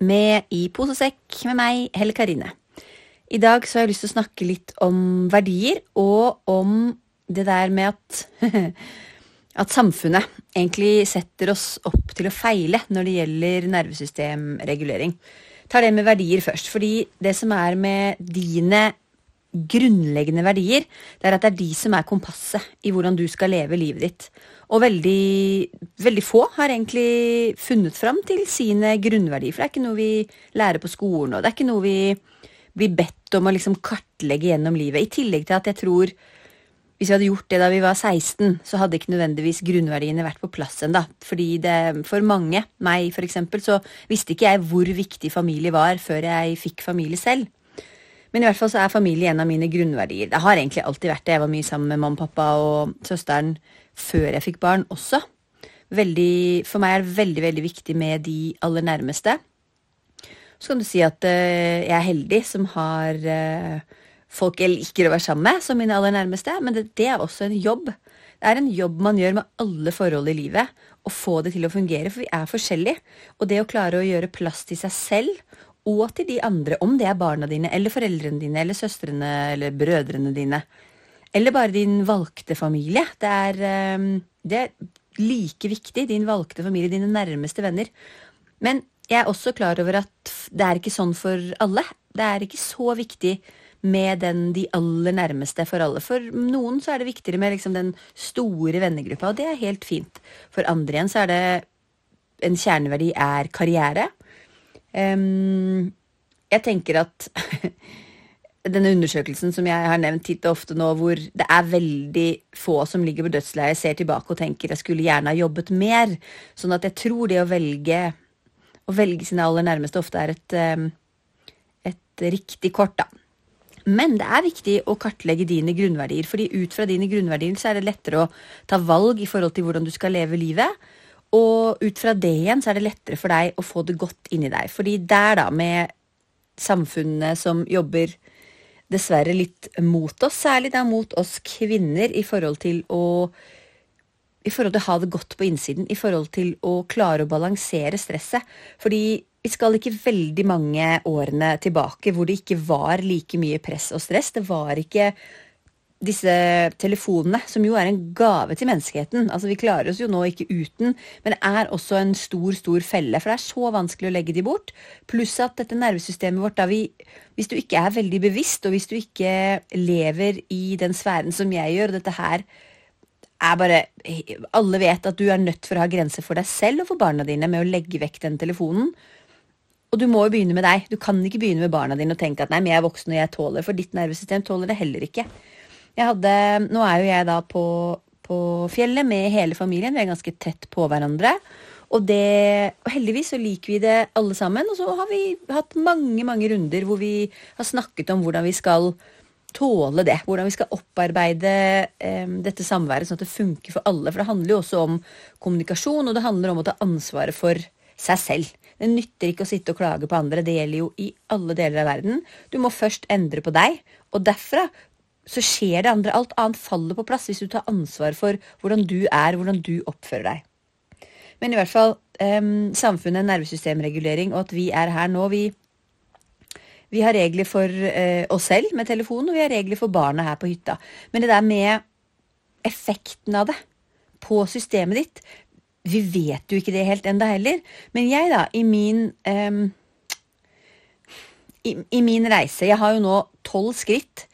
med I posesekk med meg, Helle Karine. I dag så har jeg lyst til å snakke litt om verdier, og om det der med at at samfunnet egentlig setter oss opp til å feile når det gjelder nervesystemregulering. Tar det med verdier først. Fordi det som er med dine grunnleggende verdier, det er at det er de som er kompasset i hvordan du skal leve livet ditt. Og veldig, veldig få har egentlig funnet fram til sine grunnverdier. For det er ikke noe vi lærer på skolen, og det er ikke noe vi blir bedt om å liksom kartlegge gjennom livet. I tillegg til at jeg tror hvis vi hadde gjort det da vi var 16, så hadde ikke nødvendigvis grunnverdiene vært på plass ennå. Fordi det, for mange, meg for eksempel, så visste ikke jeg hvor viktig familie var før jeg fikk familie selv. Men i hvert fall så er familie en av mine grunnverdier. Det har egentlig alltid vært det. Jeg var mye sammen med mamma, pappa og søsteren før jeg fikk barn også. Veldig, for meg er det veldig, veldig viktig med de aller nærmeste. Så kan du si at uh, jeg er heldig som har uh, folk jeg liker å være sammen med, som mine aller nærmeste. Men det, det, er også en jobb. Det er en jobb man gjør med alle forhold i livet. Å få det til å fungere, for vi er forskjellige. Og det å klare å gjøre plass til seg selv og til de andre, om det er barna dine eller foreldrene dine eller søstrene eller brødrene dine, eller bare din valgte familie. Det er, ehm, det er like viktig, din valgte familie, dine nærmeste venner. Men jeg er også klar over at det er ikke sånn for alle. Det er ikke så viktig med den de aller nærmeste for alle. For noen så er det viktigere med liksom den store vennegruppa, og det er helt fint. For andre igjen så er det en kjerneverdi er karriere. Jeg tenker at denne undersøkelsen som jeg har nevnt titt og ofte nå, hvor det er veldig få som ligger på dødsleiet, ser tilbake og tenker jeg skulle gjerne ha jobbet mer. Sånn at jeg tror det å velge, å velge sine aller nærmeste ofte er et, et riktig kort, da. Men det er viktig å kartlegge dine grunnverdier, fordi ut fra dine grunnverdier så er det lettere å ta valg i forhold til hvordan du skal leve livet. Og ut fra det igjen så er det lettere for deg å få det godt inni deg. Fordi der, da, med samfunnet som jobber dessverre litt mot oss, særlig da mot oss kvinner, i forhold til å i forhold til å ha det godt på innsiden, i forhold til å klare å balansere stresset. Fordi vi skal ikke veldig mange årene tilbake hvor det ikke var like mye press og stress. Det var ikke disse telefonene, som jo er en gave til menneskeheten. Altså, Vi klarer oss jo nå ikke uten, men det er også en stor, stor felle. For det er så vanskelig å legge de bort. Pluss at dette nervesystemet vårt, da vi Hvis du ikke er veldig bevisst, og hvis du ikke lever i den sfæren som jeg gjør, og dette her er bare Alle vet at du er nødt for å ha grenser for deg selv og for barna dine med å legge vekk den telefonen. Og du må jo begynne med deg. Du kan ikke begynne med barna dine og tenke at nei, men jeg er voksen og jeg tåler, for ditt nervesystem tåler det heller ikke. Jeg hadde, nå er jo jeg da på, på, fjellet med hele familien. Vi er ganske tett på hverandre. Og, det, og heldigvis så liker vi det alle sammen. Og så har vi hatt mange mange runder hvor vi har snakket om hvordan vi skal tåle det. Hvordan vi skal opparbeide eh, dette samværet sånn at det funker for alle. For det handler jo også om kommunikasjon, og det handler om å ta ansvaret for seg selv. Det nytter ikke å sitte og klage på andre. Det gjelder jo i alle deler av verden. Du må først endre på deg, og derfra så skjer det andre. Alt annet faller på plass hvis du tar ansvar for hvordan du er, hvordan du oppfører deg. Men i hvert fall um, samfunnet, nervesystemregulering, og at vi er her nå. Vi, vi har regler for uh, oss selv med telefon, og vi har regler for barna her på hytta. Men det der med effekten av det på systemet ditt Vi vet jo ikke det helt enda heller. Men jeg, da, i min um, i, i, min reise Jeg har jo nå tolv skritt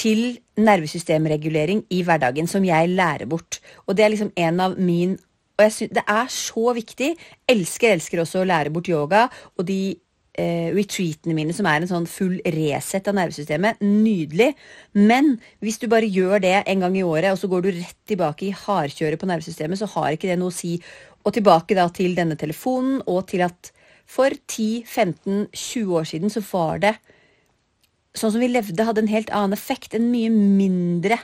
til nervesystemregulering i hverdagen som jeg lærer bort. Og det er liksom en av min Og jeg synes, det er så viktig. Elsker, elsker også å lære bort yoga. Og de eh, retreatene mine som er en sånn full reset av nervesystemet. Nydelig. Men hvis du bare gjør det en gang i året, og så går du rett tilbake i hardkjøret på nervesystemet, så har ikke det noe å si. Og tilbake da til denne telefonen, og til at For 10-15-20 år siden så var det sånn som vi levde, hadde en helt annen effekt. En mye mindre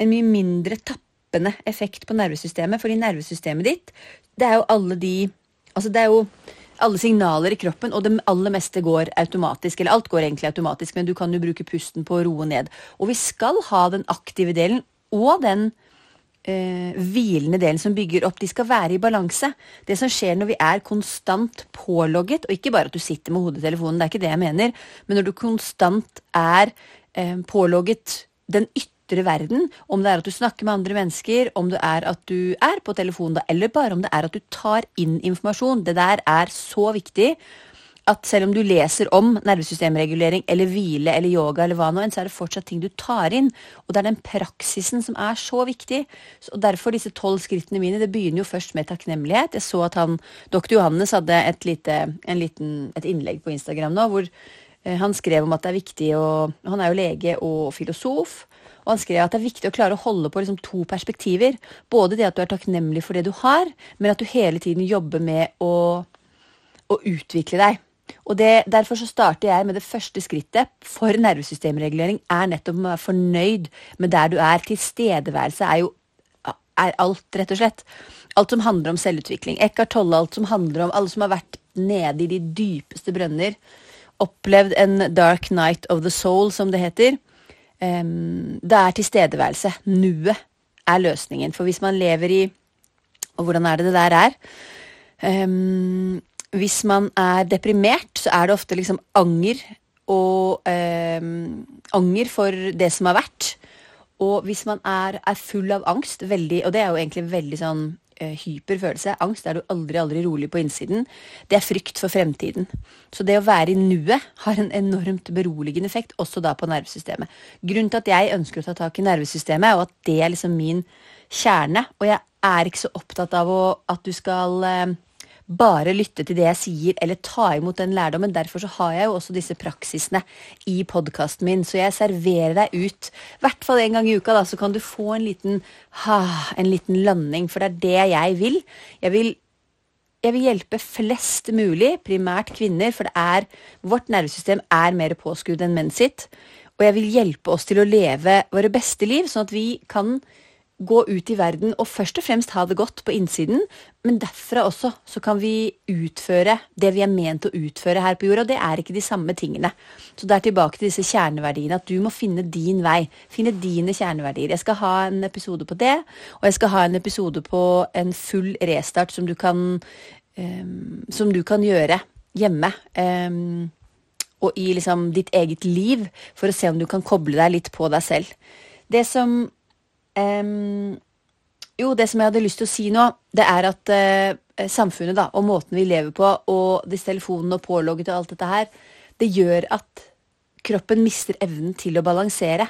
en mye mindre tappende effekt på nervesystemet. Fordi nervesystemet ditt, det er jo alle de Altså, det er jo alle signaler i kroppen, og det aller meste går automatisk. Eller alt går egentlig automatisk, men du kan jo bruke pusten på å roe ned. Og vi skal ha den aktive delen og den eh, hvilende delen som bygger opp. De skal være i balanse. Det som skjer når vi er konstant pålogget, og ikke bare at du sitter med hodetelefonen, det er ikke det jeg mener, men når du konstant er eh, pålogget den ytre verden, om det er at du snakker med andre mennesker, om det er at du er på telefonen, eller bare om det er at du tar inn informasjon. Det der er så viktig at selv om du leser om nervesystemregulering eller hvile eller yoga, eller hva nå enn, så er det fortsatt ting du tar inn. Og det er den praksisen som er så viktig. Og Derfor disse tolv skrittene mine. Det begynner jo først med takknemlighet. Jeg så at han, doktor Johannes hadde et, lite, liten, et innlegg på Instagram nå hvor eh, han skrev om at det er viktig å Han er jo lege og filosof. Og han skrev at det er viktig å klare å holde på liksom to perspektiver. Både det at du er takknemlig for det du har, men at du hele tiden jobber med å, å utvikle deg. Og det, Derfor så starter jeg med det første skrittet for nervesystemregulering er nettopp å være fornøyd med der du er. Tilstedeværelse er jo er alt, rett og slett. Alt som handler om selvutvikling. Eckhart Tolle, alt som handler om alle som har vært nede i de dypeste brønner. Opplevd en dark night of the soul, som det heter. Um, det er tilstedeværelse. Nuet er løsningen. For hvis man lever i Og hvordan er det det der er? Um, hvis man er deprimert, så er det ofte liksom anger og eh, anger for det som har vært. Og hvis man er, er, full av angst, veldig, og det er jo egentlig veldig sånn eh, hyper følelse Angst er du aldri, aldri rolig på innsiden. Det er frykt for fremtiden. Så det å være i nuet har en enormt beroligende effekt, også da på nervesystemet. Grunnen til at jeg ønsker å ta tak i nervesystemet, og at det er liksom min kjerne. Og jeg er ikke så opptatt av å, at du skal eh, bare lytte til det jeg sier, eller ta imot den lærdommen. Derfor så har jeg jo også disse praksisene i podkasten min, så jeg serverer deg ut. I hvert fall en gang i uka, da, så kan du få en liten, ha, en liten landing, for det er det jeg vil. Jeg vil jeg vil hjelpe flest mulig, primært kvinner, for det er, vårt nervesystem er mer påskudd enn menn sitt. Og jeg vil hjelpe oss til å leve våre beste liv, sånn at vi kan gå ut i verden og først og fremst ha det godt på innsiden, men derfra også så kan vi utføre det vi er ment å utføre her på jorda. Det er ikke de samme tingene. Så det er tilbake til disse kjerneverdiene, at du må finne din vei. Finne dine kjerneverdier. Jeg skal ha en episode på det, og jeg skal ha en episode på en full restart som du kan, um, som du kan gjøre hjemme. Um, og i liksom ditt eget liv, for å se om du kan koble deg litt på deg selv. Det som Um, jo, det som jeg hadde lyst til å si nå, det er at uh, samfunnet da, og måten vi lever på, og disse telefonene og pålogget og alt dette her, det gjør at kroppen mister evnen til å balansere.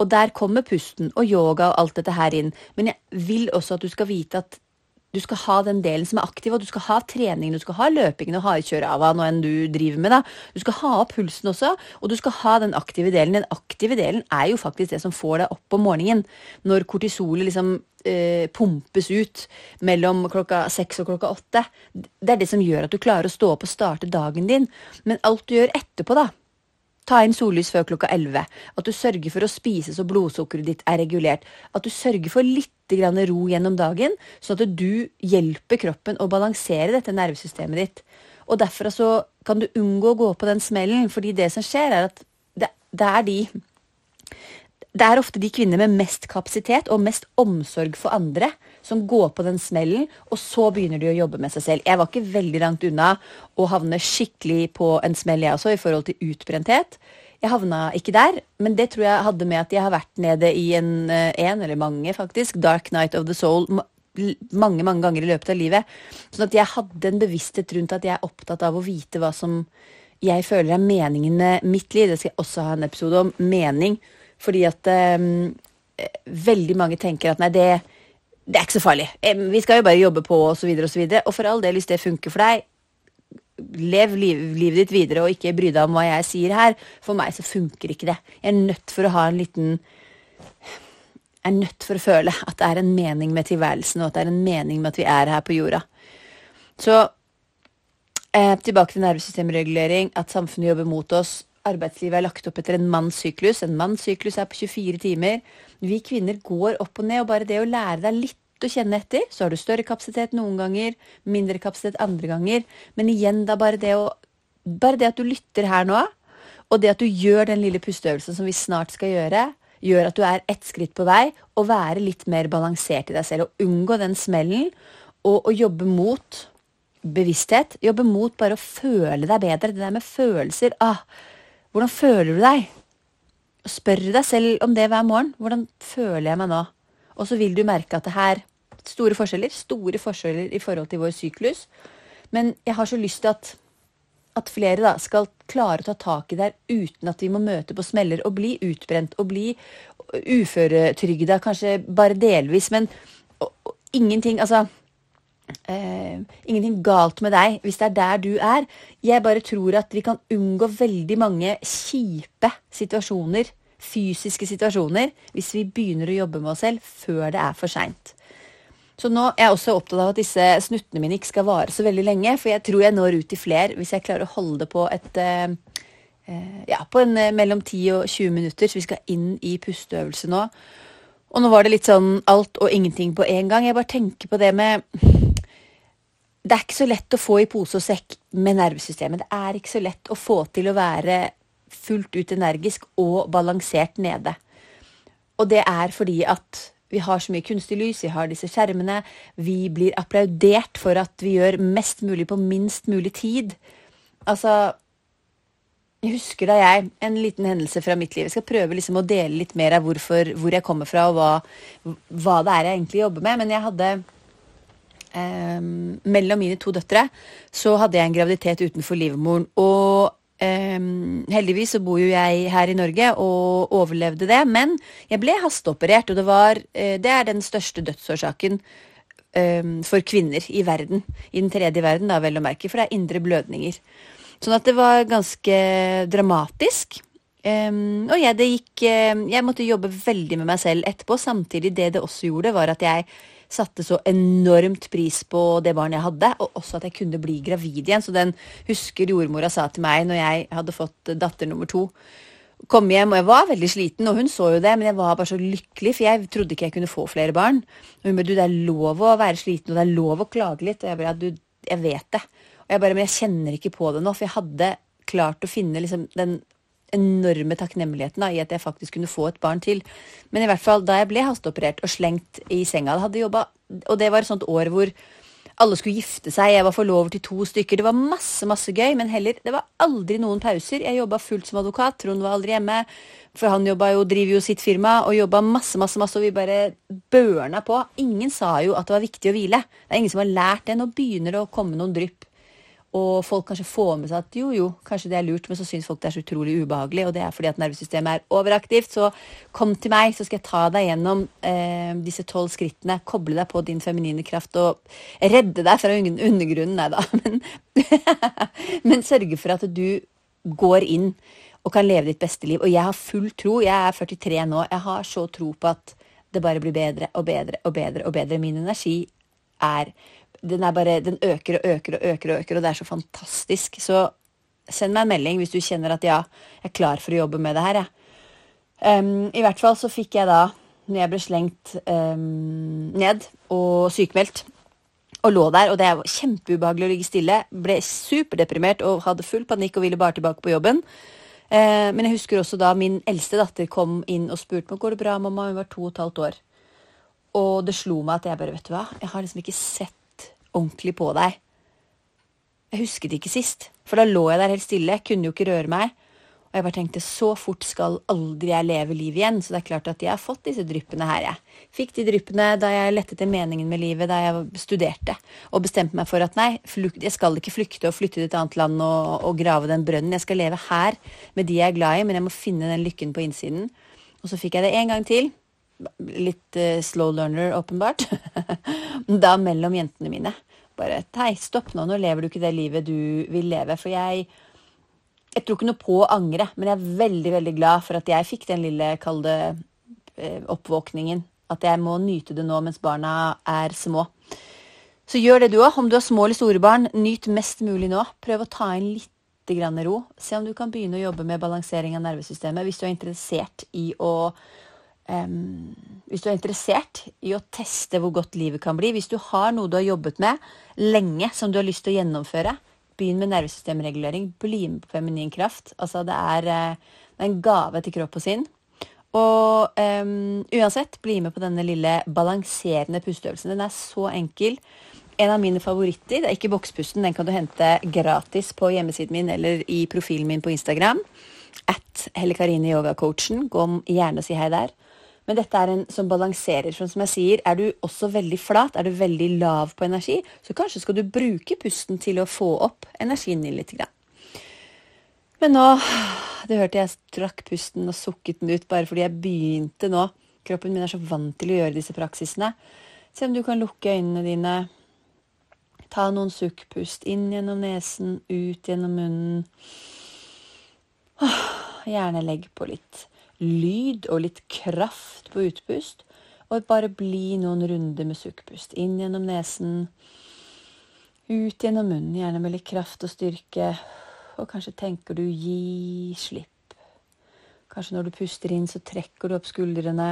Og der kommer pusten og yoga og alt dette her inn. Men jeg vil også at du skal vite at du skal ha den delen som er aktiv, og du skal ha treningen, du skal ha løpingen og hardkjøret av hva enn du driver med. da. Du skal ha opp pulsen også, og du skal ha den aktive delen. Den aktive delen er jo faktisk det som får deg opp om morgenen. Når kortisolet liksom eh, pumpes ut mellom klokka seks og klokka åtte. Det er det som gjør at du klarer å stå opp og starte dagen din. Men alt du gjør etterpå, da, Ta inn sollys før klokka 11. At du sørger for å spise så blodsukkeret ditt er regulert. At du sørger for litt ro gjennom dagen, sånn at du hjelper kroppen å balansere dette nervesystemet ditt. Og derfra så kan du unngå å gå på den smellen, fordi det som skjer, er at det, det er de det er ofte de kvinner med mest kapasitet og mest omsorg for andre som går på den smellen, og så begynner de å jobbe med seg selv. Jeg var ikke veldig langt unna å havne skikkelig på en smell, jeg også, i forhold til utbrenthet. Jeg havna ikke der, men det tror jeg hadde med at jeg har vært nede i en, eh, en eller mange, faktisk, dark night of the soul mange mange ganger i løpet av livet. Sånn at jeg hadde en bevissthet rundt at jeg er opptatt av å vite hva som jeg føler er meningen med mitt liv. Det skal jeg også ha en episode om. Mening. Fordi at um, veldig mange tenker at nei, det, det, er ikke så farlig. Vi skal jo bare jobbe på, osv., osv. Og, så videre, og for all del, hvis det funker for deg, lev liv, livet ditt videre og ikke bry deg om hva jeg sier her. For meg så funker ikke det. Jeg er nødt for å ha en liten Jeg er nødt for å føle at det er en mening med tilværelsen, og at det er en mening med at vi er her på jorda. Så Eh, tilbake til nervesystemregulering, at samfunnet jobber mot oss. Arbeidslivet er lagt opp etter en mannssyklus. En mannssyklus er på 24 timer. Vi kvinner går opp og ned, og bare det å lære deg litt å kjenne etter, så har du større kapasitet noen ganger, mindre kapasitet andre ganger. Men igjen, da bare det å Bare det at du lytter her nå, og det at du gjør den lille pusteøvelsen som vi snart skal gjøre, gjør at du er ett skritt på vei, og være litt mer balansert i deg selv. Og unngå den smellen, og, og jobbe mot bevissthet. Jobbe mot bare å føle deg bedre. Det der med følelser. Ah, hvordan føler du deg? Spør deg selv om det hver morgen. Hvordan føler jeg meg nå? Og så vil du merke at det her Store forskjeller. Store forskjeller i forhold til vår syklus. Men jeg har så lyst til at, at flere da skal klare å ta tak i det her uten at vi må møte på smeller og bli utbrent og bli uføretrygda, kanskje bare delvis. Men og, og, ingenting Altså Uh, ingenting galt med deg hvis det er der du er. Jeg bare tror at vi kan unngå veldig mange kjipe situasjoner, fysiske situasjoner, hvis vi begynner å jobbe med oss selv før det er for seint. Så nå er jeg også opptatt av at disse snuttene mine ikke skal vare så veldig lenge, for jeg tror jeg når ut til flere hvis jeg klarer å holde det på et uh, uh, ja, på en mellom 10 og 20 minutter, så vi skal inn i pusteøvelse nå. Og nå var det litt sånn alt og ingenting på en gang. Jeg bare tenker på det med det er ikke så lett å få i pose og sekk med nervesystemet. Det er ikke så lett å få til å være fullt ut energisk og balansert nede. Og det er fordi at vi har så mye kunstig lys, vi har disse skjermene, vi blir applaudert for at vi gjør mest mulig på minst mulig tid. Altså Jeg husker da jeg En liten hendelse fra mitt liv. Jeg skal prøve liksom å dele litt mer av hvorfor, hvor jeg kommer fra, og hva, hva det er jeg egentlig jobber med. Men jeg hadde um, mellom mine to døtre så hadde jeg en graviditet utenfor livmoren. Og um, heldigvis så bor jo jeg her i Norge og overlevde det. Men jeg ble hasteoperert, og det, var, uh, det er den største dødsårsaken um, for kvinner i verden. I den tredje verden, da, vel å merke, for det er indre blødninger. Sånn at det var ganske dramatisk. Um, og jeg, gikk, jeg måtte jobbe veldig med meg selv etterpå. Samtidig det det også gjorde, var at jeg satte så enormt pris på det barnet jeg hadde, og også at jeg kunne bli gravid igjen. Så den husker jordmora sa til meg når jeg hadde fått datter nummer to. Kom hjem, og jeg var veldig sliten, og hun så jo det, men jeg var bare så lykkelig, for jeg trodde ikke jeg kunne få flere barn. Og hun bare, du, det er lov å være sliten, og det er lov å klage litt. Og jeg bare, du, jeg vet det. Og jeg bare, men jeg kjenner ikke på det nå, for jeg hadde klart å finne liksom den enorme takknemligheten da, i at jeg faktisk kunne få et barn til. Men i hvert fall da jeg ble hasteoperert og slengt i senga, jobba, og det var et sånt år hvor alle skulle gifte seg, jeg var forlover til to stykker. Det var masse masse gøy, men heller, det var aldri noen pauser. Jeg jobba fullt som advokat, Trond var aldri hjemme. For han jo, driver jo sitt firma og jobba masse, masse, masse, og vi bare børna på. Ingen sa jo at det var viktig å hvile. Det er ingen som har lært det. Nå begynner det å komme noen drypp og folk kanskje får med seg at jo, jo, kanskje det er lurt, men så syns folk det er så utrolig ubehagelig, og det er fordi at nervesystemet er overaktivt. Så kom til meg, så skal jeg ta deg gjennom eh, disse tolv skrittene, koble deg på din feminine kraft og redde deg fra undergrunnen. Nei da, men, men sørge for at du går inn og kan leve ditt beste liv. Og jeg har full tro, jeg er 43 nå, jeg har så tro på at det bare blir bedre og bedre og bedre og bedre. Min energi er den, bare, den øker og øker og øker, og øker, og det er så fantastisk. Så send meg en melding hvis du kjenner at ja, jeg er klar for å jobbe med det her. Ja. Um, I hvert fall så fikk jeg da, når jeg ble slengt um, ned og sykemeldt, og lå der, og det var kjempeubehagelig å ligge stille, ble superdeprimert og hadde full panikk og ville bare tilbake på jobben. Uh, men jeg husker også da min eldste datter kom inn og spurte meg går det bra, mamma. Hun var to og et halvt år. Og det slo meg at jeg bare, vet du hva, jeg har liksom ikke sett ordentlig på deg. Jeg husket ikke sist, for da lå jeg der helt stille, kunne jo ikke røre meg. Og jeg bare tenkte så fort skal aldri jeg leve livet igjen, så det er klart at jeg har fått disse dryppene her, jeg. Fikk de dryppene da jeg lette etter meningen med livet, da jeg studerte, og bestemte meg for at nei, jeg skal ikke flykte og flytte til et annet land og, og grave den brønnen. Jeg skal leve her med de jeg er glad i, men jeg må finne den lykken på innsiden. Og så fikk jeg det en gang til. Litt uh, slow learner, åpenbart. da mellom jentene mine. Bare Hei, stopp nå, nå lever du ikke det livet du vil leve. For jeg Jeg tror ikke noe på å angre, men jeg er veldig, veldig glad for at jeg fikk den lille, kalde eh, oppvåkningen. At jeg må nyte det nå mens barna er små. Så gjør det du òg. Om du har små eller store barn, nyt mest mulig nå. Prøv å ta inn litt ro. Se om du kan begynne å jobbe med balansering av nervesystemet hvis du er interessert i å um, Hvis du er interessert i å teste hvor godt livet kan bli. Hvis du har noe du har jobbet med lenge som du har lyst til å gjennomføre, begynn med nervesystemregulering. Bli med på feminin kraft. Altså, det er, eh, det er en gave til kropp og sinn. Og um, uansett, bli med på denne lille balanserende pusteøvelsen. Den er så enkel. En av mine favoritter. Det er ikke bokspusten. Den kan du hente gratis på hjemmesiden min eller i profilen min på Instagram. At Helle Karine Yogacoachen. Gå gjerne og si hei der. Men dette er en som balanserer. Som jeg sier, er du også veldig flat, er du veldig lav på energi, så kanskje skal du bruke pusten til å få opp energien din litt. Men nå Du hørte jeg trakk pusten og sukket den ut bare fordi jeg begynte nå. Kroppen min er så vant til å gjøre disse praksisene. Se om du kan lukke øynene dine. Ta noen sukkpust inn gjennom nesen, ut gjennom munnen. Gjerne legg på litt lyd og litt kraft på utpust. Og bare bli noen runder med sukkpust. Inn gjennom nesen, ut gjennom munnen, gjerne med litt kraft og styrke. Og kanskje tenker du gi slipp. Kanskje når du puster inn, så trekker du opp skuldrene.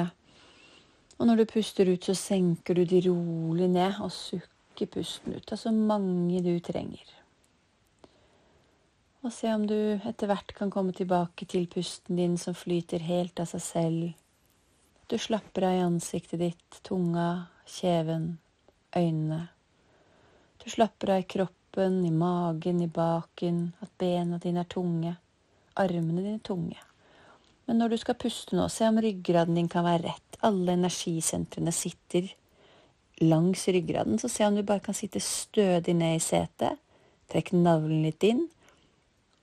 Og når du puster ut, så senker du de rolig ned og sukker pusten ut av så mange du trenger. Og se om du etter hvert kan komme tilbake til pusten din som flyter helt av seg selv. Du slapper av i ansiktet ditt, tunga, kjeven, øynene. Du slapper av i kroppen, i magen, i baken, at bena dine er tunge, armene dine tunge. Men når du skal puste nå, se om ryggraden din kan være rett. Alle energisentrene sitter langs ryggraden, så se om du bare kan sitte stødig ned i setet. Trekk navlen litt inn,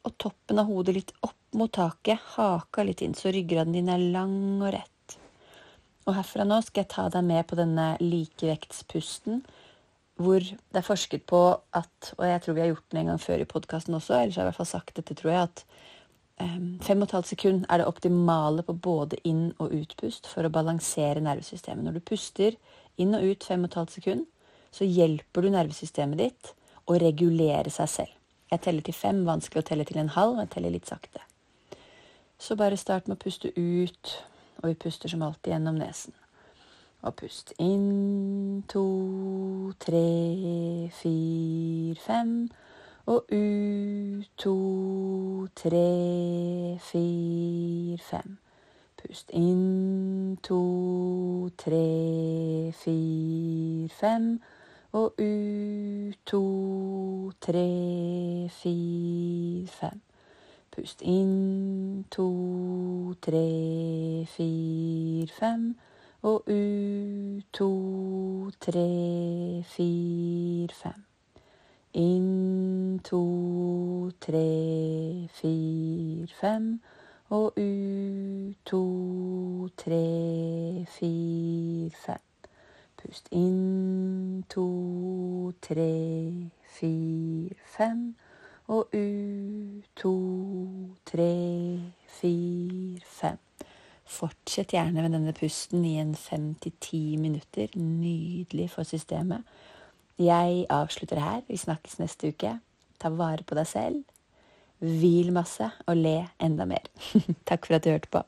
og toppen av hodet litt opp mot taket. Haka litt inn, så ryggraden din er lang og rett. Og herfra nå skal jeg ta deg med på denne likevektspusten, hvor det er forsket på at, og jeg tror vi har gjort den en gang før i podkasten også, ellers har jeg i hvert fall sagt dette, tror jeg, at Fem og et halvt sekund er det optimale på både inn- og utpust for å balansere nervesystemet. Når du puster inn og ut fem og et halvt sekund, så hjelper du nervesystemet ditt å regulere seg selv. Jeg teller til fem, vanskelig å telle til en halv, jeg teller litt sakte. Så bare start med å puste ut, og vi puster som alltid gjennom nesen. Og pust inn to, tre, fire, fem. Og ut to, tre, fire, fem. Pust inn to, tre, fire, fem. Og ut to, tre, fire, fem. Pust inn to, tre, fire, fem. Og ut to, tre, fire, fem. Inn to, tre, fire, fem. Og ut to, tre, fire, fem. Pust inn to, tre, fire, fem. Og ut to, tre, fire, fem. Fortsett gjerne med denne pusten i en fem til ti minutter. Nydelig for systemet. Jeg avslutter her. Vi snakkes neste uke. Ta vare på deg selv. Hvil masse og le enda mer. Takk for at du hørte på.